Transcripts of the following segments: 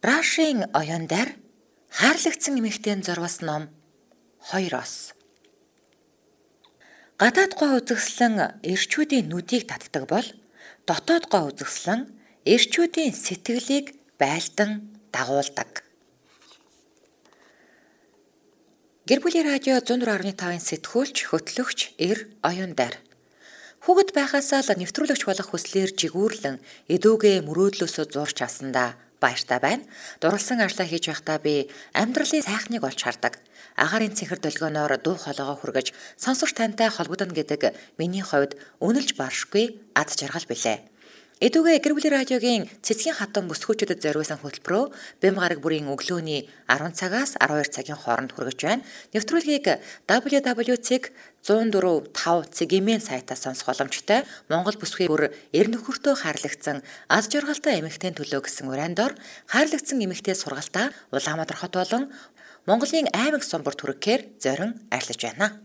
Рашийн оюун дээр хаарлагдсан эмэгтэйн зурвас ном 2-оос Гадаад гоо үзэсгэлэн эрчүүдийн нүдийг татдаг бол дотоод гоо үзэсгэлэн эрчүүдийн сэтгэлийг байлдан дагуулдаг. Гэр бүлийн радио 104.5-ын сэтгүүлч хөтлөгч Эр оюун дээр Хүүхэд байхасаа л нэвтрүүлэгч болох хүслээр жигүүрлэн эдүүгээ мөрөөдлөөсөө зурч авсандаа баяртай байна. Дурлсан ажлаа хийж байхдаа би амьдралын сайхныг олж хардаг. Агаарын цэнхэр долгионоор дуу хоолойгоо хүргэж сонсогч тантай холбогдно гэдэг миний хувьд үнэлж баршгүй ад жаргал билээ. Эдүгээ гэр бүлийн радиогийн цэцгийн хатан бүсгүүчүүдэд зориулсан хөтөлбөрөө Бэм гараг бүрийн өглөөний 10 цагаас 12 цагийн хооронд хүргэж байна. Нэвтрүүлгийг www.104.5 цэгийн сайтаас сонсох боломжтой. Монгол бүсгүй бүр эр нөхөртөө хайрлагдсан аз жаргалтай эмэгтэйн төлөө гэсэн уриандор хайрлагдсан эмэгтэй сургалтаа Улаанбаатар хот болон Монголын аймаг сумбар төрөгээр зорин арилж байна.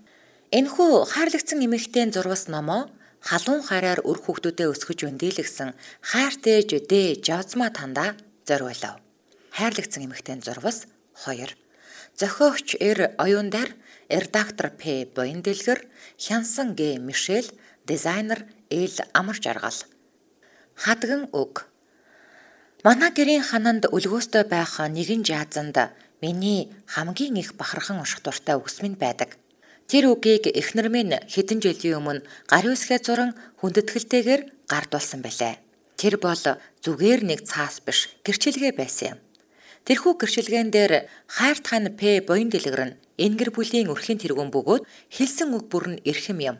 Энэхүү хайрлагдсан эмэгтэйн зурвас номоо халуун хараар өр хүүхдүүдэд өсгөж өндийлгсэн хайрт ээж дэ жозма танда зориулав. Хайрлагдсан эмэгтэйн зурвас 2. Зохиогч Эр оюундар редактор П Боин дэлгэр Хянсан Г Мишель дизайнер Эл амар жаргал. Хадган үг. Манай гэрийн хананд өлгөөстэй байх нэгэн жаазанд миний хамгийн их бахархан унших дуртай үгс минь байдаг. Тэр үгийг эхнэр минь хэдэн жилийн өмнө гар үсгээ зуран хүндэтгэлтэйгээр гардуулсан байлаа. Тэр бол зүгээр нэг цаас биш гэрчилгээ байсан юм. Тэрхүү гэрчилгээн дээр хайрт хан П боин дэлгэр нь энгэр бүлийн өрхийн тэргүүн бөгөөд хэлсэн үг бүр нь эрхэм юм.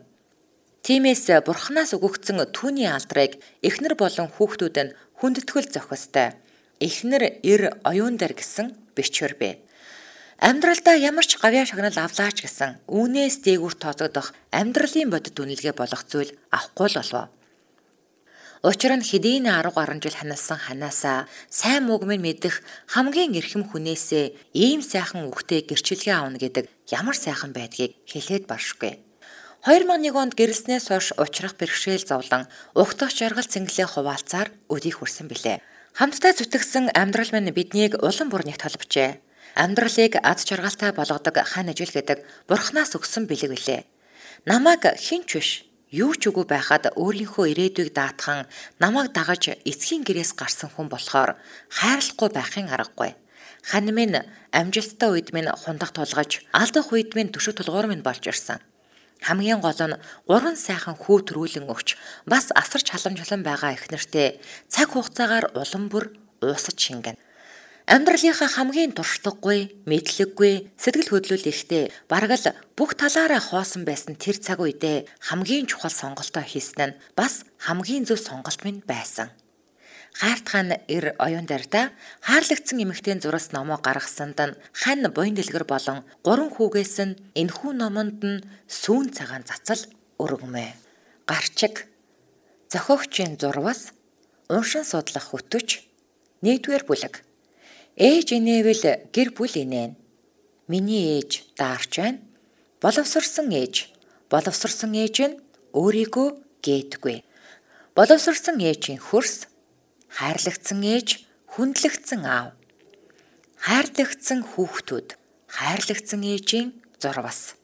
Тиймээс бурхнаас өгөгдсөн түүний алдрыг эхнэр болон хүүхдүүд нь хүндэтгэл зохистой. Эхнэр эр оюун дээр гэсэн бичвэр бэ. Амьдралдаа ямар ч гавьяа шагнал авлаач гэсэн үүнээс дээгүүр тооцогдох амьдралын бодит үнэлгээ болох зүйл авахгүй л болов. Учир нь хэдийн 10 гаруй жил ханасан ханаасаа сайн мууг минь мэдэх хамгийн эрхэм хүнээсээ ийм сайхан үгтэй гэрчилгээ авна гэдэг ямар сайхан байдгийг хэлээд баршгүй. 2001 онд гэрэлснээс хойш учрах бэрхшээл зовлон угтах жаргал цэнгэлээ хуваалцаар өдийг хүрсэн билээ. Хамтдаа зүтгэсэн амьдрал минь биднийг улам бүр нэгт холбожээ. Амьдралыг ад жаргалтай болгодог хань ажил гэдэг бурхнаас өгсөн бэлэг билээ. Намайг хинч биш юу ч үгүй байхад өөрийнхөө ирээдүйг даатхан намайг дагаж эцгийн гэрээс гарсан хүн болохоор хайрлахгүй байхын аргагүй. Хань минь амжилттай үед минь хундах тулгаж, алдах үед минь төшөг тулгуур минь болж ирсэн. Хамгийн гол нь гурван сайхан хүү төрүүлэн өгч бас асар чаламжлан байгаа их нэртэй цаг хугацаагаар улам бүр уусаж шингэнэ. Амьдралынхаа хамгийн дуршлаггүй, мэдлэггүй, сэтгэл хөдлөл ихтэй бараг л бүх талаараа хоосон байсан тэр цаг үедээ хамгийн чухал сонголтоо хийсэн нь бас хамгийн зөв сонголт минь байсан. Хаарт хаан эр оюун дайрда хаарлагдсан эмэгтэйн зураас номоо гаргасанд нь хан буян дэлгэр болон гурван хүүгээс нь энхүү номонд нь сүүн цагаан цацал өргөмөө. Гарчиг зохиогчийн зурвас уншин судлах хөтөч 1-р бүлэг Ээж инээвэл гэр бүл инээн. Миний ээж даарч байна. Боловсрсан ээж. Боловсрсан ээж нь өөрийгөө гээдгүй. Боловсрсан ээжийн хөрс хайрлагдсан ээж хүндлэгдсэн аав. Хайрлагдсан хүүхдүүд хайрлагдсан ээжийн зурвас.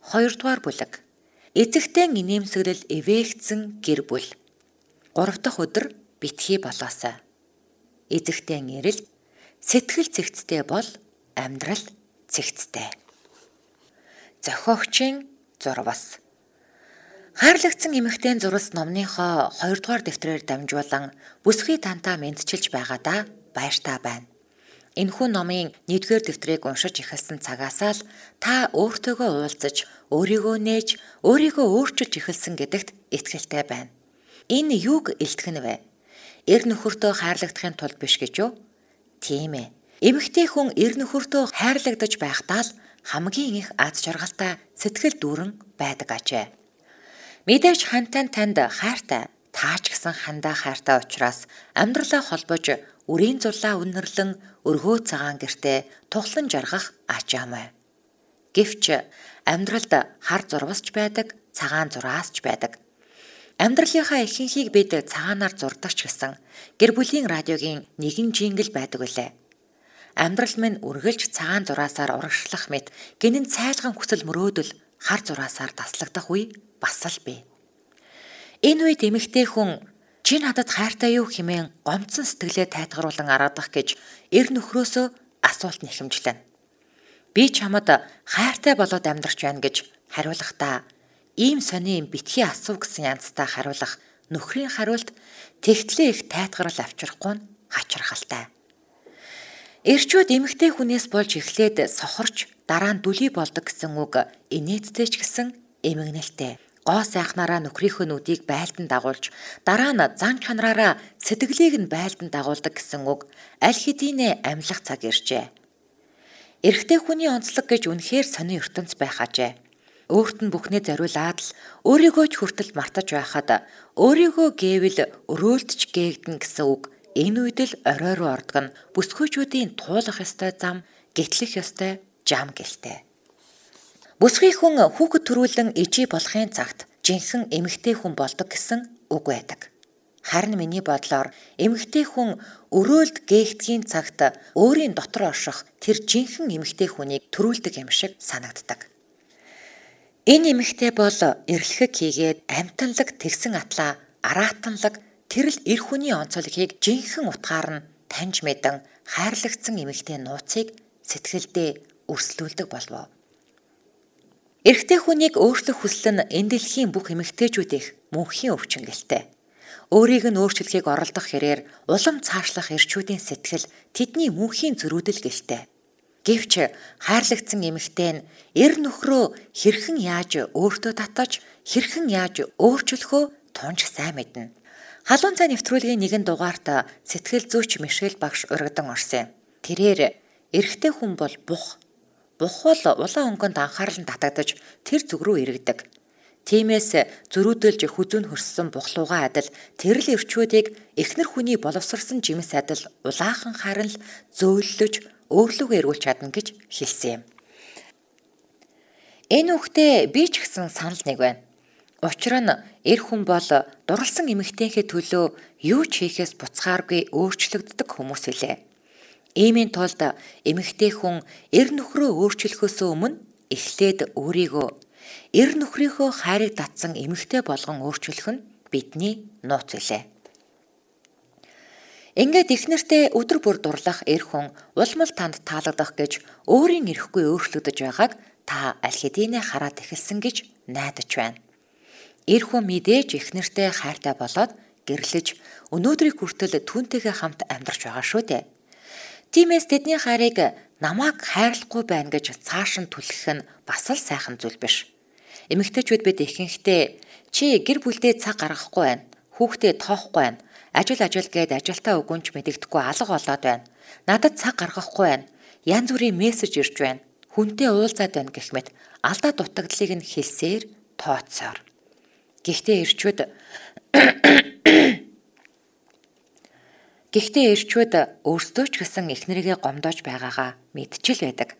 2 дугаар бүлэг. Эцэгтэй инээмсэглэл эвээгдсэн гэр бүл. 3 дахь өдөр битгий болоосаа эзэгтэй нэрэл сэтгэл цэгцтэй бол амьдрал цэгцтэй. Зохиогчийн зурвас Хайрлагдсан эмэгтэйн зурвас номныхоо 2 дугаар дэвтрээр дамжуулан бүсгүй тантаа мэдчилж байгаадаа баяртай байна. Энэхүү номын 1-р дэвтрийг уншиж эхэлсэн цагаасаа л та өөртөөгөө уулзаж, өөрийгөө нээж, өөрийгөө өөрчилж эхэлсэн гэдэгт итгэлтэй байна. Энэ юуг илтгэн вэ? Эр нөхөртөө хайрлагдахын тулд биш гэж юу? Тийм ээ. Эмэгтэй хүн эр нөхөртөө хайрлагдаж байхдаа л хамгийн их аз жаргалтай сэтгэл дүүрэн байдаг ажээ. Мэдээж хантай танд хайртай таач гэсэн хандаа хайртай учраас амьдралаа холбож үрийн зулаа үнэрлэн өргөө цагаан гэртээ тухлан жаргах ачаамай. Гэвч амьдралд хар зурвасч байдаг, цагаан зураасч байдаг. Амьдралынхаа ихэнхийг бид цагаанаар зурдагч гэсэн гэр бүлийн радиогийн нэгэн жингл байдаг үлээ. Амьдрал минь үргэлж цагаан зураасаар урагшлах мэт гинэн цайлган хүсэл мөрөөдөл хар зураасаар таслагдах үе бас л бий. Энэ үед эмэгтэй хүн чи надад хайртай юу хэмээн гомцсон сэтгэлээ тайтгаруулан араадах гэж эр нөхрөөсөө асуулт нэхэмжлэн. Би чамд хайртай болоод амьдрч байна гэж хариулахдаа ийм сони битгий асуу гэсэн янзтай хариулах нөхрийн хариулт тэгтлээ их тайтгарал авчрахгүй нь хачирхалтай. Ирчүүд эмэгтэй хүнээс болж эхлээд сохорч дараа нь дүлий болдог гэсэн үг инээдтэй ч гэсэн эмгэнэлтэй. Гоо сайхнараа нөхрийнхөө нүдийг байлдан дагуулж дараа нь зан чанараараа сэтгэлийг нь байлдан дагуулдаг гэсэн үг аль хэдийнэ амьлах цаг иржээ. Эрэгтэй хүний онцлог гэж үнэхээр сони ертөнц байх ажээ. Өөрт нь бүхнээ зориулаад л өөрийгөө ч хүртэл мартаж байхад өөрийгөө гээвэл өрөөлтч гээгдэн гэсэн үг энэ үед л орой руу ордог нь бүсгүйчүүдийн туулах ёстой зам, гэтлэх ёстой жам гэлтэй. Бүсгүй хүн хүүхэд төрүүлэн ижи болохын цагт жинхэнэ эмэгтэй хүн болдог гэсэн үг байдаг. Харин миний бодлоор эмэгтэй хүн өрөөлд гээхдгийн цагт өөрийн дотор орших тэр жинхэнэ эмэгтэй хүнийг төрүүлдэг юм шиг санагддаг. Энэ эмэгтэй бол эрлэхэг хийгээд амтанлаг тэгсэн атлаа араатанлаг тэрл эр хүний онцлогийг жинхэнэ утгаар нь таньж мэдэн хайрлагдсан эмэгтэй нууцыг сэтгэлдээ өрслүүлдэг болов. Эрэгтэй хүнийг өөрчлөх хүсэл нь энэ дэлхийн бүх эмэгтэйчүүдийнх мөнхийн өвчин гэлтэй. Өөрийг нь өөрчлөхийг оролдох хэрээр улам цаашлах эрчүүдийн сэтгэл тэдний мөнхийн зөрүүдэл гэлтэй. Гэвч хайрлагдсан эмэгтэй нь эр нөхрөө хэрхэн яаж өөртөө татаж, хэрхэн яаж өөрчлөхөө тунж сайн мэднэ. Халуун цай нэвтрүүлгийн нэгэн дугаарт сэтгэл зүйч Мишель багш урагдан орсон юм. Тэрээр эрэгтэй хүн бол бух. Бух бол улаан өнгөнд анхаарал нь татагдаж тэр зүг рүү иргэдэг. Тиймээс зөрүүдэлж хүзүүн хөрссөн бухлууга адил тэрл эрчүүдийг эхнэр хүний боловсрсан жимс адил улаахан харан л зөөллөж өөрлөгөө эргүүлж чадна гэж хэлсэн юм. Энэ үгтээ би ч гэсэн санал нэг байна. Учир нь эр хүн бол дурлсан эмэгтэйхээ төлөө юу ч хийхээс буцхааргүй өөрчлөгддөг хүмүүс үлээ. Иймийн тулд эмэгтэй хүн эр нөхрөө өөрчлөхөөс өмнө эхлээд өөрийгөө эр нөхрийнхөө хайрыг татсан эмэгтэй болгон өөрчлөх нь бидний нууц үлээ. Ингээд ихнэртэй өдөр бүр дурлах эр хүн улмал танд таалагдах гэж өөрийн эрэхгүй өөрчлөгдөж байгааг та аль хэдийнэ хараад эхэлсэн гэж найдаж байна. Эр хүн мэдээж ихнэртэй хайртай болоод гэрлэж өнөөдрийг хүртэл түүнтэйгээ хамт амьдарч байгаа шүү дээ. Тиймээс тэдний хайрыг намайг хайрлахгүй байна гэж цааш нь түлхэх нь бас л сайхан зүйл биш. Эмэгтэйчүүд бид ихэнхдээ чи гэр бүлдээ цаг гаргахгүй байна. Хүүхдээ тоохгүй байна. Ажил ажил гээд ажилтаа өгөнч мэдэгдэхгүй алга болоод байна. Надад цаг гаргахгүй байна. Янз бүрийн мессеж ирж байна. Хүнтэй уулзаад байна гэх мэт алдаа дутагдлыг нь хэлсээр тооцоор. Гэхдээ ирчүүд Гэхдээ ирчүүд өөрсдөө ч гэсэн эхнэрийгээ гомдоож байгаагаа мэдчил байдаг.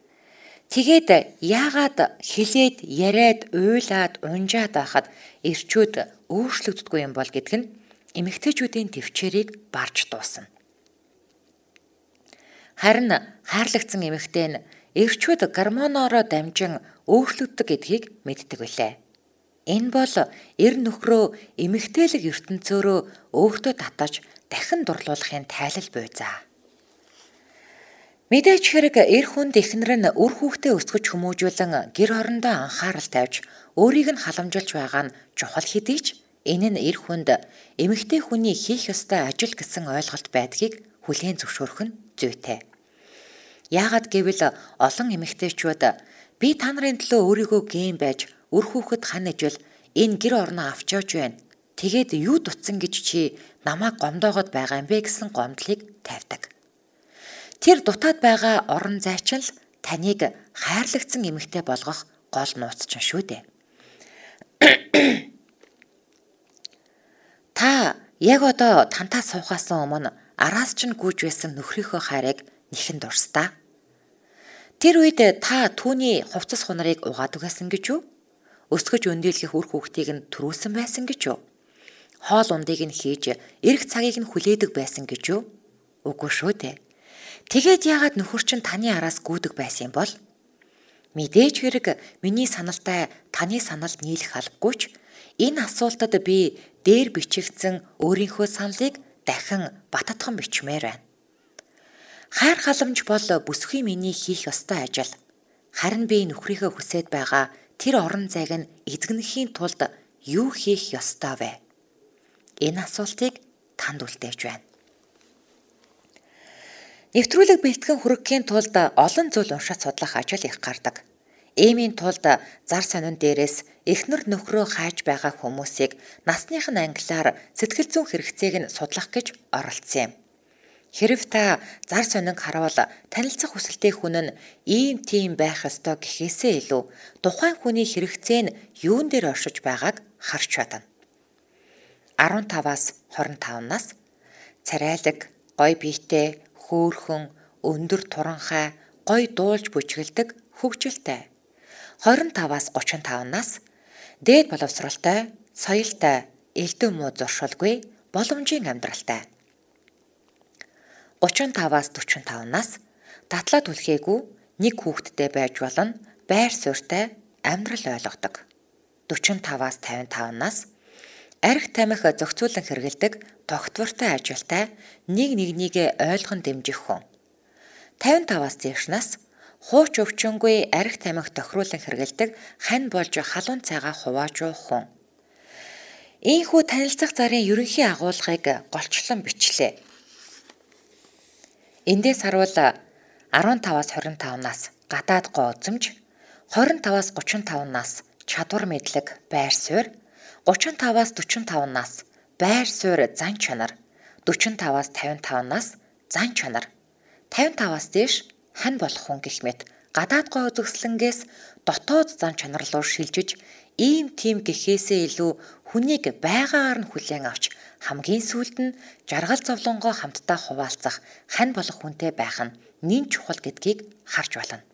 Тэгээд яагаад хилээд яриад уйлаад унжаад байхад эрчүүд өөрчлөгддөггүй юм бол гэдг нь эмэгтэйчүүдийн төвчээрийг барж дуусна. Харин хайрлагдсан эмэгтэй нь эрчүүд гормоноороо дамжин өөрчлөгддөг гэдгийг мэддэг билээ. Энэ бол эр нөхрөө эмэгтэйлэг ертөнцөөрөө өөртөө татаж дахин дурлуулахын тайлал буй заа. Мэдээч хэрэг эр хүнд эхнэр нь үр хүүхдээ өсгөж хүмүүжүүлэн гэр орондоо анхаарал тавьж өөрийг нь халамжилж байгаа нь чухал хэдий ч энэ нь эр хүнд эмэгтэй хүний хийх ёстой ажил гэсэн ойлголт байдгийг хүлээн зөвшөөрөх нь зүйтэй. Яагад гэвэл олон эмэгтэйчүүд би та нарын төлөө өөрийгөө гэм байж үр хүүхэд хан ижил энэ гэр орноо авч явж байна. Тэгээд юу дутсан гэж чи намайг гомдоогод байгаа юм бэ гэсэн гомдлыг тавьдаг. Тэр дутаад байгаа орон зайчин л таныг хайрлагдсан эмэгтэй болгох гол нууц чинь шүү дээ. Та яг одоо тантаа суухаас өмнө араас чинь гүйж байсан нөхрийнхөө хайрыг нэхэн дурстаа. Тэр үед та түүний хувцас хунарыг угаадаг байсан гэж юу? Өсгөж өндийлгэх үр хүүхдийг нь төрүүлсэн байсан гэж юу? хоол ундыг нь хийж эрх цагийг нь хүлээдэг байсан гэж юу? Үгүй шүү дээ. Тэгээд яагаад нөхөр чинь таны араас гүйдэг байсан юм бол? Мэдээж хэрэг миний саналтай таны санал нийлэх албагүй ч энэ асуултад би дээр бичигдсэн өөрийнхөө саналыг дахин баттган бичмээр байна. Хайр халамж бол бүсгүй миний хийх ёстой ажил. Харин би нөхрийнхөө хүсэж байгаа тэр орон зайг нь эзэгнэхийн тулд юу хийх ёстой вэ? Энэ асуултыг танд үлдээж байна. Нэвтрүүлэг бэлтгэн хүргэхийн тулд олон зүйл уншаад судлах ажил их гардаг. Эмийн тулд зар сонин дээрээс эхнэр нөхрөө хайж байгаа хүмүүсийг насных нь англиар сэтгэл зүйн хэрэгцээг нь судлах гэж оролцсон юм. Хэрв та зар сонинг харуул танилцах хүсэлтэй хүн нь ийм тийм байх ёстой гэхээсээ илүү тухайн хүний хэрэгцээ нь юун дээр оршиж байгааг харж чадна. 15-аас 25 нас царайлаг, гой биетэй, хөөхөн, өндөр туранхай, гой дуулж бүжгэлдэг, хөгжилтэй. 25-аас 35 нас дээд боловсралтай, соёлтой, элдв муу зуршилгүй, боломжийн амьдралтай. 35-аас 45 нас татлаад үлхээгүй нэг хүүхэдтэй байж болно, байр суурьтай амьдрал ойлгодог. 45-аас 55 нас арх тамхи зохицуулан хэрэгэлдэг тогтвортой ажилтай нэг нэгнийгээ ойлгон дэмжих хүн. 55-аас дээш нас хууч өвчнгүй арх тамхи тохируулан хэрэгэлдэг хань болж халуун цайгаа хувааж уух хүн. Ийхүү танилцах зарын ерөнхий агуулгыг голчлон бичлээ. Эндээс харуул 15-аас 25 нас гадаад гоо үзэмж, 25-аас 35 нас чадвар мэдлэг, байр суурь 35-аас 45 нас байр суурь зан чанар 45-аас 55 нас зан чанар 55-аас дээш хань болох хүн гэх мэт гадаад гоо үзэсгэлэнгээс дотоод зан чанар руу шилжиж ийм тийм гэхээсээ илүү хүнийг байгаагаар нь хүлээн авч хамгийн сүүлд нь жаргал зовлонгоо хамтдаа хуваалцах хань болох хүнтэй байх нь нин чухал гэдгийг харж байна.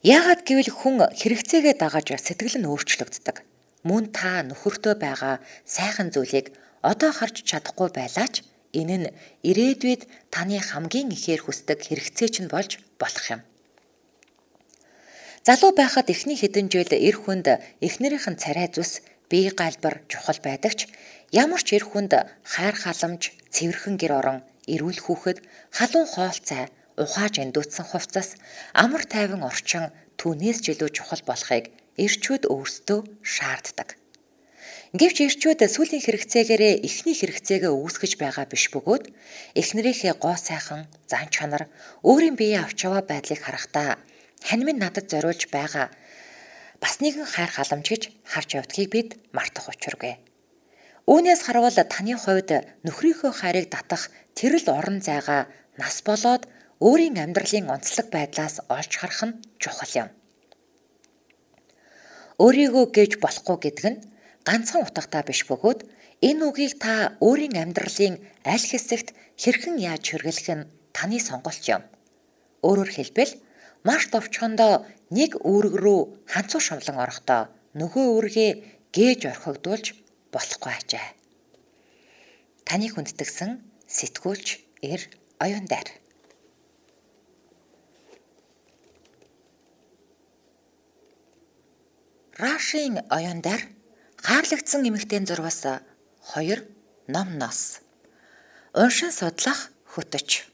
Яагаад гэвэл хүн хэрэгцээгээ дагаж сэтгэл нь өөрчлөгддөг мөн та нөхөртөө байгаа сайхан зүйлийг одоо харж чадахгүй байлаач энэ нь ирээдүйд таны хамгийн ихээр хүсдэг хэрэгцээ чинь болж болох юм. Залуу байхад эхний хэдэн жил эр хүнд эхнэрийнх нь царай зүс бие галбар чухал байдаг ч ямар ч эр хүнд хайр халамж, цэвэрхэн гэр орон, эрүүл хүүхэд, халуун хоолцай, ухааж эндүүцсэн хувцас, амар тайван орчин түүнээс ч илүү чухал болохыг эрчүүд өөрсдөө шаарддаг. Гэвч эрчүүд сүлийн хэрэгцээгээрээ эхний хэрэгцээгээ үүсгэж байгаа биш бөгөөд эхнэрийнхээ гоо сайхан зан чанар өөрийн биеийн авч яваа байдлыг харахтаа хань минь надад зориулж байгаа бас нэгэн хайр халамж гэж харж явдгийг бид мартах учиргүй. Үүнээс харвал таны хувьд нөхрийнхөө хайрыг татах тэр л орон зайгаа нас болоод өөрийн амьдралын онцлог байдлаас олж харах нь чухал юм өөрийгөө гээж болохгүй гэдэг нь ганцхан утгатай биш бөгөөд энэ үгийг та өөрийн амьдралын аль хэсэгт хэрхэн яаж хэрэглэх нь таны сонголт юм. Өөрөөр хэлбэл маш товчхондоо нэг үүрэг рүү ханцуу шовлон орохдоо нөгөө үүргээ гээж орхигдуулж болохгүй ажээ. Таны хүндэтгсэн сэтгүүлч эр оюун дайр Рашийн оюундар хаарлагдсан эмэгтэй зурвас 2 ном нос. Уншин судлах хөтөч.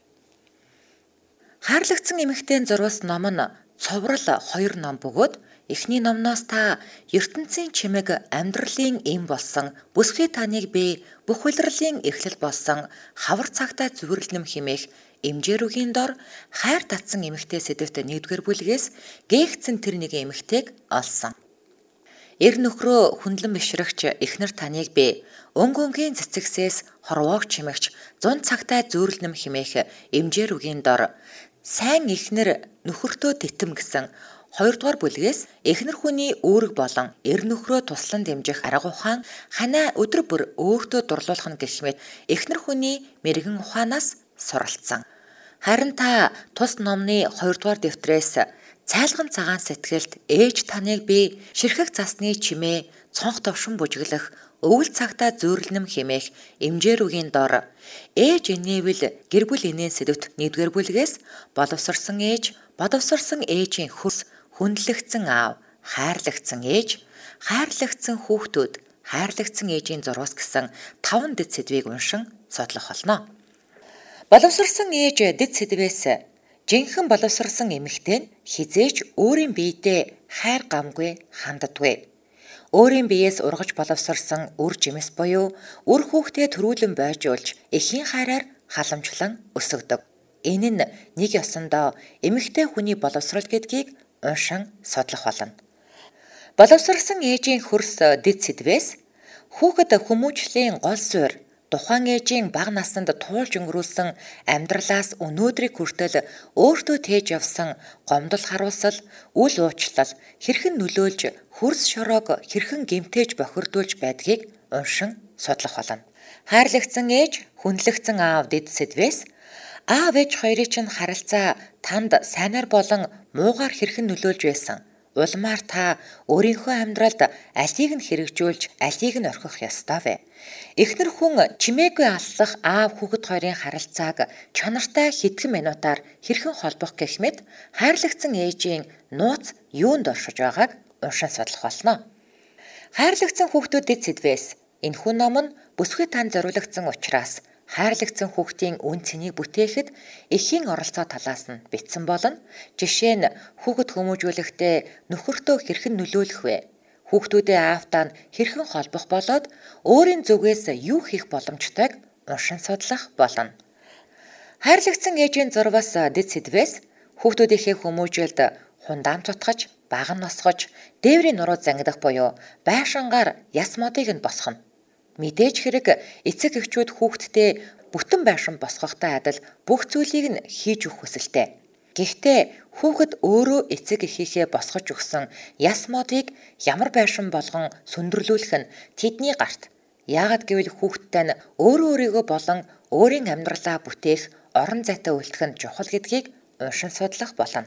Хаарлагдсан эмэгтэй зурвас ном нь цоврал 2 ном бөгөөд эхний номноос та ертөнцийн чимэг амьдралын эм болсон бүсгүй таныг би бүх улирлын эхлэл болсон хавар цагтаа зүгэрлэм химээх эмжээрүүгийн дор хайр татсан эмэгтэй сэдвт нэгдүгээр бүлгээс гээгцэн тэр нэг эмэгтэйг олсон. Эр нөхрөө хүндлэн бишрэгч эхнэр таныг би өнг өнгийн цэцэгсээс хорвоог чимэгч зун цагтай зөөрлөм химээх эмжээр үгийн дор сайн эхнэр нөхөртөө тэтэм гэсэн Хоёрдугаар бүлгээс эхнэр хүний үүрэг болон эр нөхрөө туслан дэмжих арга ухаан ханаа өдөр бүр өөртөө дурлуулах нь гэх мэт эхнэр хүний мэрэгэн ухаанаас суралцсан. Харин та тус номны 2 дугаар дэвтрээс Цайлган цагаан сэтгэлд ээж таныг би ширхэг засны чимээ цонх товшин бүжиглэх өвөл цагтаа зөөрлөм хэмээх эмжээр үгийн дор ээж инээвэл гэр бүл инээн сэдвт 1-р бүлгээс боловсрсан ээж, бодовсрсан ээжийн хөрс, хүндлэгдсэн аав, хайрлагдсан ээж, хайрлагдсан хүүхдүүд, хайрлагдсан ээжийн зурвас гэсэн 5 дэд сэдвийг уншин судлах болно. Боловсрсан ээж дэд сэдвээс жинхэнэ боловсрсан эмэгтэй нь хизээч өөрийн биедээ хайр гамгүй ханддаггүй өөрийн биеэс ургаж боловсрсан үр жимс буюу үр хүүхдээ төрүүлэн бойжуулж эхийн хайраар халамжлан өсгдөг. Энэ нь нэг ёсондоо эмэгтэй хүний боловсрол гэдгийг уншин судлах болно. Боловсрсан ээжийн хөрс дэд сэдвээс хүүхэд хүмүүжлийн гол суурь тухайн ээжийн бага насанд туулж өнгөрүүлсэн амьдралаас өнөөдрийг хүртэл өөртөө тээж явсан гомдол харуулсал, үл уучлал хэрхэн нөлөөлж хөрс шороог хэрхэн гимтээж бохирдуулж байдгийг уншин судлах болно. Хайрлагдсан ээж, хүндлэгдсэн аав дэд сэдвээс аав ээж хоёрын чинь харилцаа танд сайнаар болон муугаар хэрхэн нөлөөлж байсан Улмаар та өөрийнхөө амьдралд алийг нь хэрэгжүүлж, алийг нь орхих ёстой вэ? Эхнэр хүн чимээгүй аллах аав хүүхэд хоёрын харилцааг чанартай хэдхэн минутаар хэрхэн холбох гэх мэт хайрлагдсан ээжийн нууц юунд оршиж байгааг уншин судлах болно. Хайрлагдсан хүүхдүүдэд сэдвээс энэ хүн ном нь бүсгүй тань зориулагдсан учраас хайрлагдсан хүүхдийн үн цэнийг бүтээхэд эхийн оролцоо талаас нь битсэн болно. Жишээ нь хүүхэд хүмүүжүүлэхдээ нөхөртөө хэрхэн нөлөөлөх вэ? Хүүхдүүдээ аавтаа хэрхэн холбох болоод өөрийн зүгээс юу хийх боломжтойг уншин судлах болно. Хайрлагдсан ээжийн зурвас дэд сэдвээс хүүхдүүдийнхээ хүмүүжүүлд хундаам тутгаж, баг нь носгож, дээврийн нуруу зангидах буюу байшингаар яс модыг нь босгоно Мэдээж хэрэг эцэг эхчүүд хүүхдтэй бүтэн байшин босгохтой адил бүх зүйлийг нь хийж өгөх хүсэлтэй. Гэхдээ хүүхэд өөрөө эцэг эхийнхээ босгож өгсөн яс модыг ямар байшин болгон сөндөрлүүлэх нь тэдний гарт. Яагад гэвэл хүүхдтэй нь өөрөө өөрийгөө болон өөрийн амьдралаа бүтээх орон зайтай үлдэх нь чухал гэдгийг уншин судлах болно.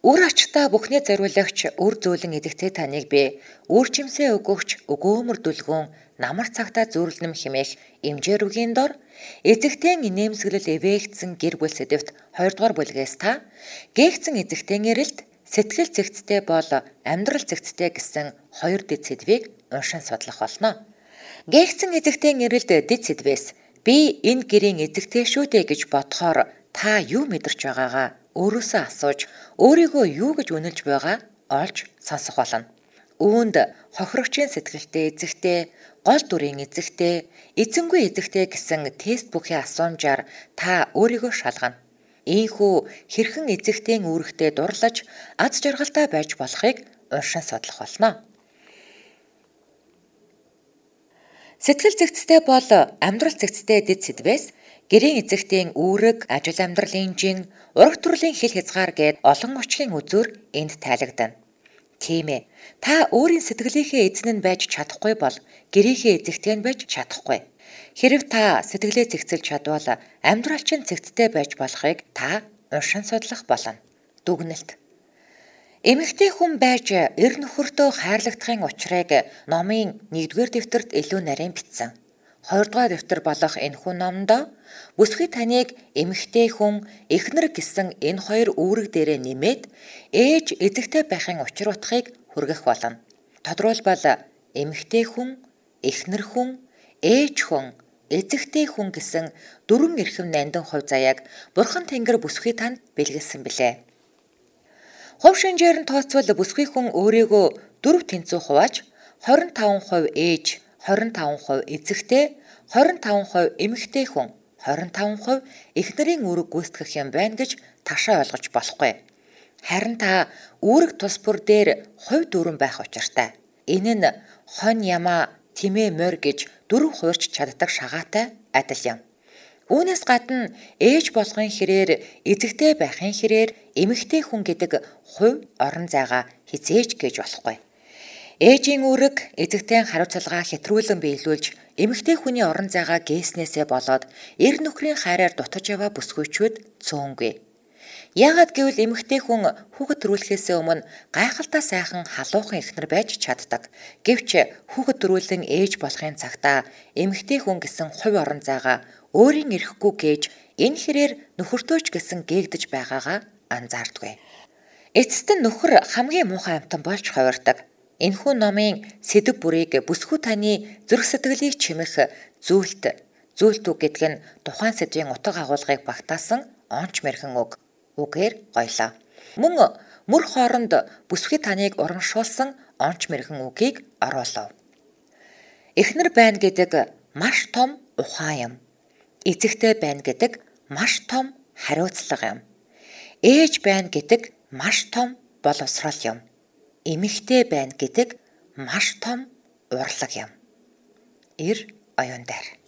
Үр ачтаа бүхнээ зориулагч үр зөөлөн эдэгтэй таныг би үр чимсээ өгөгч өгөөмөр дүлгүүн намар цагтаа зүрлэм химээх эмжээр үгийн дор эзэгтэн инээмсэглэл эвээгдсэн гэр бүл сэдвт 2 дугаар бүлгээс та гээгцэн эзэгтэн эрэлт сэтгэл зэгцтэй бол амьдрал зэгцтэй гэсэн хоёр дэд сэдвийг уншин судлах болно. Гээгцэн эзэгтэн эрэлт дэд сэдвээс би энэ гэрийн эзэгтэй шүү дээ гэж бодохоор та юу мэдэрч байгаагаа өөрөөсөө асууж өөрийгөө юу гэж үнэлж байгаа олж сонсох болно. Үүнд хохирогчийн сэтгэлтэй эзэгтэй, гол дүрийн эзэгтэй, эзэнгүй эзэгтэй гэсэн тест бүхий асуумжаар та өөрийгөө шалгана. Ийхүү хэрхэн эзэгтийн үүрэгтэй дурлаж аз жаргалтай байж болохыг уншин судлах болно. Сэтгэл зэгцтэй бол амьдрал зэгцтэй дэд сэдвээс Гэрийн эзэгтийн үүрэг, ажил амьдралын жин, ураг төрлийн хил хязгаар гээд олон очгийн үзүүр энд тайлагдана. Тийм ээ. Та өөрийн сэтгэлийнхээ эзэн нь байж чадахгүй бол гэрийнхээ эзэгтэй нь байж чадахгүй. Хэрв та сэтгэлээ зэгцэлж чадвал амьдрал чинь зэгцтэй байж болохыг та уншин судлах болно. Дүгнэлт. Эмэгтэй хүн байж эр нөхөртөө хайрлагдахын учрыг номын 1-р дэвтэрт илүү нарийн бичсэн. 2 дугаар дэвтэр болох энэхүү номдо бүсгүй таныг эмэгтэй хүн эхнэр гэсэн энэ хоёр үүрэг дээрээ нэмээд ээж эзэгтэй байхын учир утгыг хүргэх болно. Тодорхойлбол эмэгтэй хүн, эхнэр хүн, ээж хүн, эзэгтэй хүн гэсэн дөрвөн эрхэм нандин хувь заяаг Бурхан Тэнгэр бүсгүй танд бэлгэлсэн билээ. Хувь шинжээр нь тооцвол бүсгүй хүн өөрийгөө дөрв тэнцүү хувааж 25% ээж 25% эзэгтэй, 25% эмэгтэй хүн, 25% эхнэрийн үүрэг гүйцэтгэх юм байна гэж ташаа ойлгож болохгүй. Харин та үүрэг тус бүр дээр хувь дүүрэн байх учиртай. Энэ нь хонь ямаа тэмээ морь гэж дөрөв хуурч чаддаг шагаатай адил юм. Үүнээс гадна ээж болохын хэрээр эзэгтэй байхын хэрээр эмэгтэй хүн гэдэг хувь орон зайгаа хизээж гэж болохгүй. Ээжийн үүрэг эзэгтэй хариуцлага хэтрүүлэн биелүүлж эмэгтэй хүний орон зайгаа гээснээсээ болоод эр нөхрийн хайраар дутаж яваа бүсгүйчүүд цөөнгүй. Яагаад гэвэл эмэгтэй хүн хүүхэд төрүүлэхээс өмнө гайхалтай сайхан халуухан эхнэр байж чаддаг. Гэвч хүүхэд төрүүлэн ээж болохын цагтаа эмэгтэй хүн гэсэн хувь орон зайгаа өөрийн эрэхгүй гэж энэ хэрээр нөхөртөөч гэсэн гээгдэж байгаагаа анзаардгүй. Эцэст нь нөхөр хамгийн муухай амтан болж хувирдаг. Энэхүү номын сэдв бүрийг бүсгүй таны зүрх сэтгэлийг чимэх зүйлт зүйлт үг гэдэг нь тухайн сэдвийн утга агуулгыг багтаасан онч мэрхэн үг үгээр гоёлоо. Мөн мөр хооронд бүсгүй таныг урамшуулсан онч мэрхэн үгийг оруулав. Эхнэр байна гэдэг маш том ухаан юм. Эцэгтэй байна гэдэг маш том хариуцлага юм. Ээж байна гэдэг маш том боловсрал юм. Эмэгтэй байна гэдэг маш том урлаг юм. Ир оюун дээр